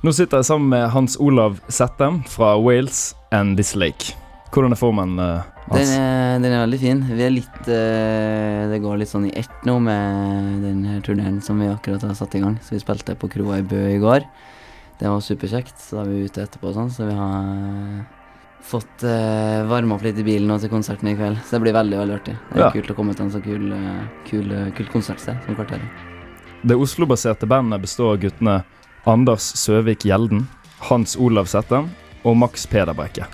Nå sitter jeg sammen med Hans Olav Settem fra Wales and This Lake. Hvordan er formen Hans? Den er, den er veldig fin. Vi er litt eh, Det går litt sånn i ett nå med den her turneen som vi akkurat har satt i gang. Så vi spilte på kroa i Bø i går. Det var superkjekt. Så da er vi ute etterpå og sånn, så vi har eh, fått uh, varma opp litt i bilen og til konserten i kveld. Så det blir veldig, veldig artig. Det er Ja. kult å komme til en så kul, eh, kul, eh, kult konsertsted som Kvarteret. Det Oslo-baserte bandet består av guttene Anders Søvik Gjelden, Hans Olav Settem og Max Peder Brekke.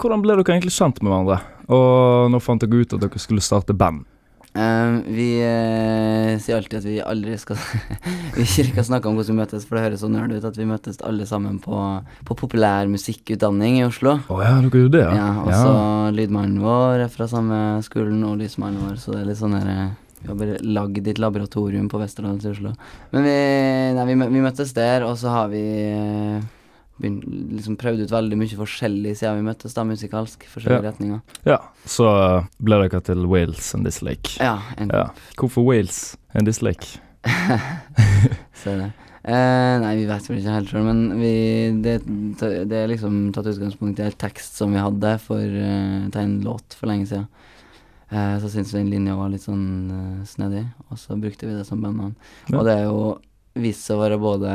Hvordan ble dere egentlig kjent med hverandre? Og når fant dere ut at dere skulle starte band? Eh, vi uh, sier alltid at vi aldri skal Vi ikke snakke om hvordan vi møtes, for det høres så nerd ut at vi møtes alle sammen på, på populær musikkutdanning i Oslo. Å ja, dere gjorde det, Ja, ja og så lydmannen vår er fra samme skolen, og lysmannen vår, så det er litt sånn her eh, Vi har bare lagd et laboratorium på Westerdals i Oslo. Men vi, nei, vi, vi møttes der, og så har vi eh, begynt, liksom prøvd ut veldig mye forskjellig siden vi møttes, da, musikalsk. Forskjellige Ja. retninger. Ja, så ble dere til Wales and This Lake. Ja, en Ja. Hvorfor Wales and This Lake? Så er det. Eh, nei, vi vet vel ikke helt sjøl, men vi, det, det er liksom tatt utgangspunkt i en tekst som vi hadde for, eh, til en låt for lenge siden. Eh, så syntes vi den linja var litt sånn eh, snedig, og så brukte vi det som bandnavn. Ja. Og det er jo vist seg å være både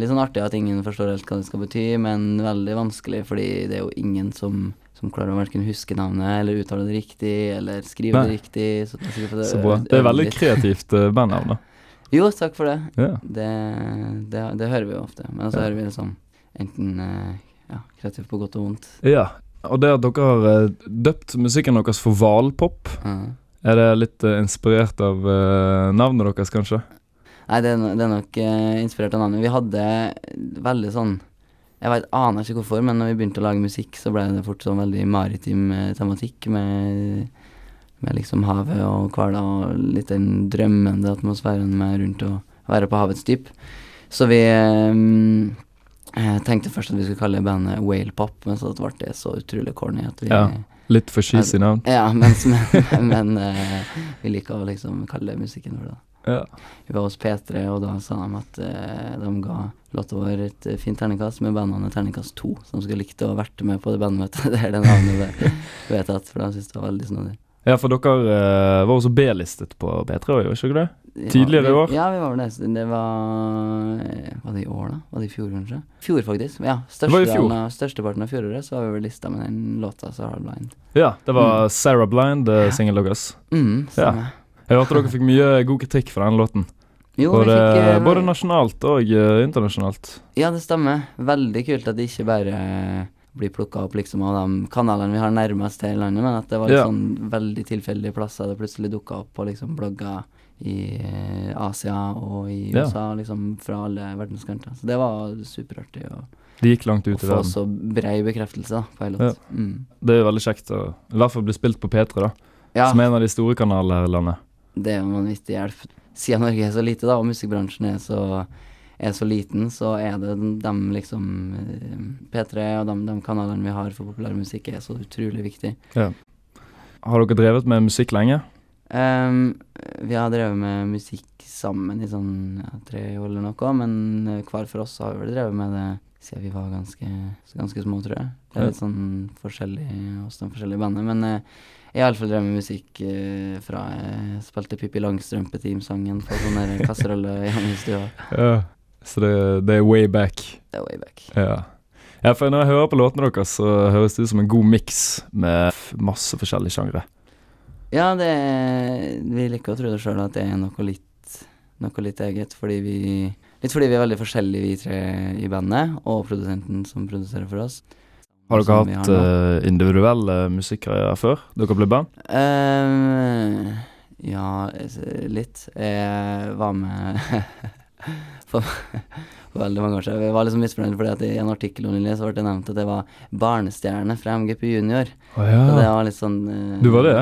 litt sånn artig at ingen forstår helt hva det skal bety, men veldig vanskelig fordi det er jo ingen som som klarer å verken huske navnet eller uttale det riktig eller skrive det riktig. Så, det Så bra. Det er veldig kreativt eh, bandnavn, da. Jo, takk for det. Ja. Det, det, det hører vi jo ofte. Men så Ja. hører vi liksom enten ja, kreativt på godt og vondt. ja. Og det at dere har eh, døpt musikken deres for hvalpop, mm. er det litt eh, inspirert av eh, navnet deres, kanskje? Nei, det er, no- det er nok inspirert av navnet. Vi hadde veldig sånn Jeg vet, aner ikke hvorfor, men når vi begynte å lage musikk, så ble det fort sånn veldig maritim tematikk med, med liksom havet og hvaler og litt den drømmende atmosfæren med rundt å være på havets dyp. Så vi eh, eh, tenkte først at vi skulle kalle bandet Whalepop, men så ble det så utrolig corny at vi Ja. Litt for cheesy navn? Ja, men, men, men uh, vi liker å liksom kalle musikken for det. Ja. Vi var hos P3, og da sa de at uh, de ga låta vår et fint terningkast med bandene Terningkast 2, så de skulle likt å vært med på det bandmøtet der det navnet ble vedtatt, for de syntes det var veldig snodig. Ja, for dere eh, var også B-listet på P3, var ikke dere det? Tidligere i år? Ja, vi var det. Det var eh, Var det i år, da? Var det i fjor, kanskje? Fjor, faktisk. Ja, Størsteparten av, største av fjoråret så var vi vel lista med den låta, Sarah Blind. Ja, det var Mm. Sarah Blind, uh, singelen deres. Mm, stemmer. Jeg hørte dere fikk mye god kritikk for den låten. Jo, Både, fikk uh, både nasjonalt og uh, internasjonalt. Ja, det stemmer. Veldig kult at det ikke bare blir plukka opp liksom av de kanalene vi har nærmest her i landet, men at det var litt Ja. sånn veldig tilfeldige plasser det plutselig dukka opp på liksom blogger i eh, Asia og i Ja. USA, liksom fra alle verdenskanter. Så det var superartig å, de gikk langt ut i få så brei bekreftelse da, på en Ja. Mm. Det er jo veldig kjekt å i hvert fall bli spilt på P3, da. Ja, Som er en av de store kanalene her i landet. det er jo en vanvittig hjelp. Siden Norge er så lite, da, og musikkbransjen er så er så liten, så er det de liksom eh, P3 og de, de kanalene vi har for populærmusikk, er så utrolig viktig. Har dere drevet med musikk lenge? Um, vi har drevet med musikk sammen i sånn ja, tre år eller noe, men eh, hver for oss har vi vel drevet med det siden vi var ganske, ganske små, tror jeg. Det er litt sånn forskjellig hos de forskjellige bandene, men uh, jeg har iallfall drevet med musikk uh, fra jeg spilte Pippi Langstrømpe-teamsangen på sånn der kasserolle hjemme i stua. Ja. Så det, det er way back. Det er way back. Ja. ja, for når jeg hører på låtene deres, så høres det ut som en god miks med masse forskjellige sjangre. Ja, det vi liker å tro det sjøl at det er noe litt, noe litt eget, fordi vi Litt fordi vi er veldig forskjellige, vi tre i bandet, og produsenten som produserer for oss. Har dere hatt nå. eh, individuelle musikkarrierer før dere ble band? Ehm, ja, litt. Jeg var med for, for veldig mange år siden. Jeg var liksom misfornøyd fordi at i en artikkel nylig så ble det nevnt at jeg var barnestjerne fra MGP Junior. Å Så det var litt sånn eh, Du var det?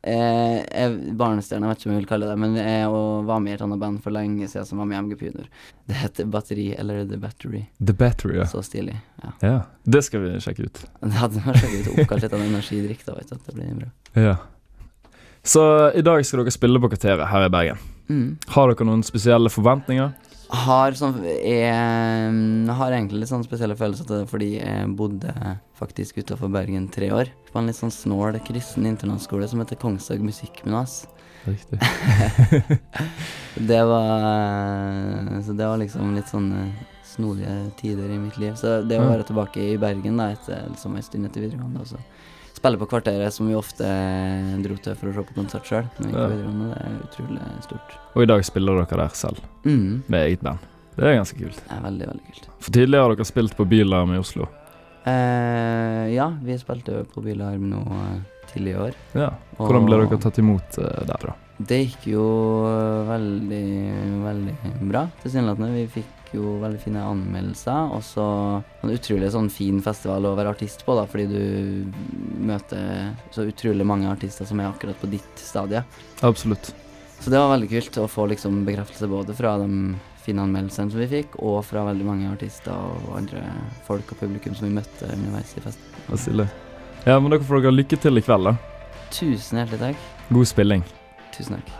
Eh, jeg, barnestjerne, jeg vet ikke om jeg vil kalle det men jeg og var med i et annet band for lenge siden som var med i MGP Junior. Det heter Batteri, eller The Battery. The Battery, ja. Så stilig. Ja. ja. Det skal vi sjekke ut. Det hadde vært ut. oppkalt litt av energidrikk, da, vet du. Det blir bra. Ja. Så i dag skal dere spille på Kvarteret her i Bergen. Mm. Har dere noen spesielle forventninger? Har sånn Jeg har egentlig litt sånn spesielle følelser til det fordi jeg bodde faktisk utafor Bergen tre år. På en litt sånn snål kristen internatskole som heter Kongshaug Musikkgymnas. Riktig. Det var Så det var liksom litt sånn eh, snodige tider i mitt liv. Så det å være tilbake i Bergen da etter liksom en stund etter videregående og så spille på Kvarteret, som vi ofte dro til for å se på konsert sjøl, det er utrolig stort. Og i dag spiller dere der selv, Mm. med eget band. Det er ganske kult. Det er veldig, veldig kult. For tidligere har dere spilt på Bylarm i Oslo. Eh, ja, vi spilte på Bylarm nå eh, tidlig i år. Ja. Hvordan ble dere tatt imot eh, der, da? Det gikk jo veldig, veldig bra, tilsynelatende. Vi fikk jo veldig fine anmeldelser, og så en utrolig sånn fin festival å være artist på, da, fordi du møter så utrolig mange artister som er akkurat på ditt stadie. Absolutt. Så det var veldig kult å få liksom bekreftelse både fra de fine anmeldelsene som vi fikk, og fra veldig mange artister og andre folk og publikum som vi møtte underveis i festen. Det er. Ja, men dere får dere lykke til i kveld, da. Tusen hjertelig takk. God spilling. Tusen takk.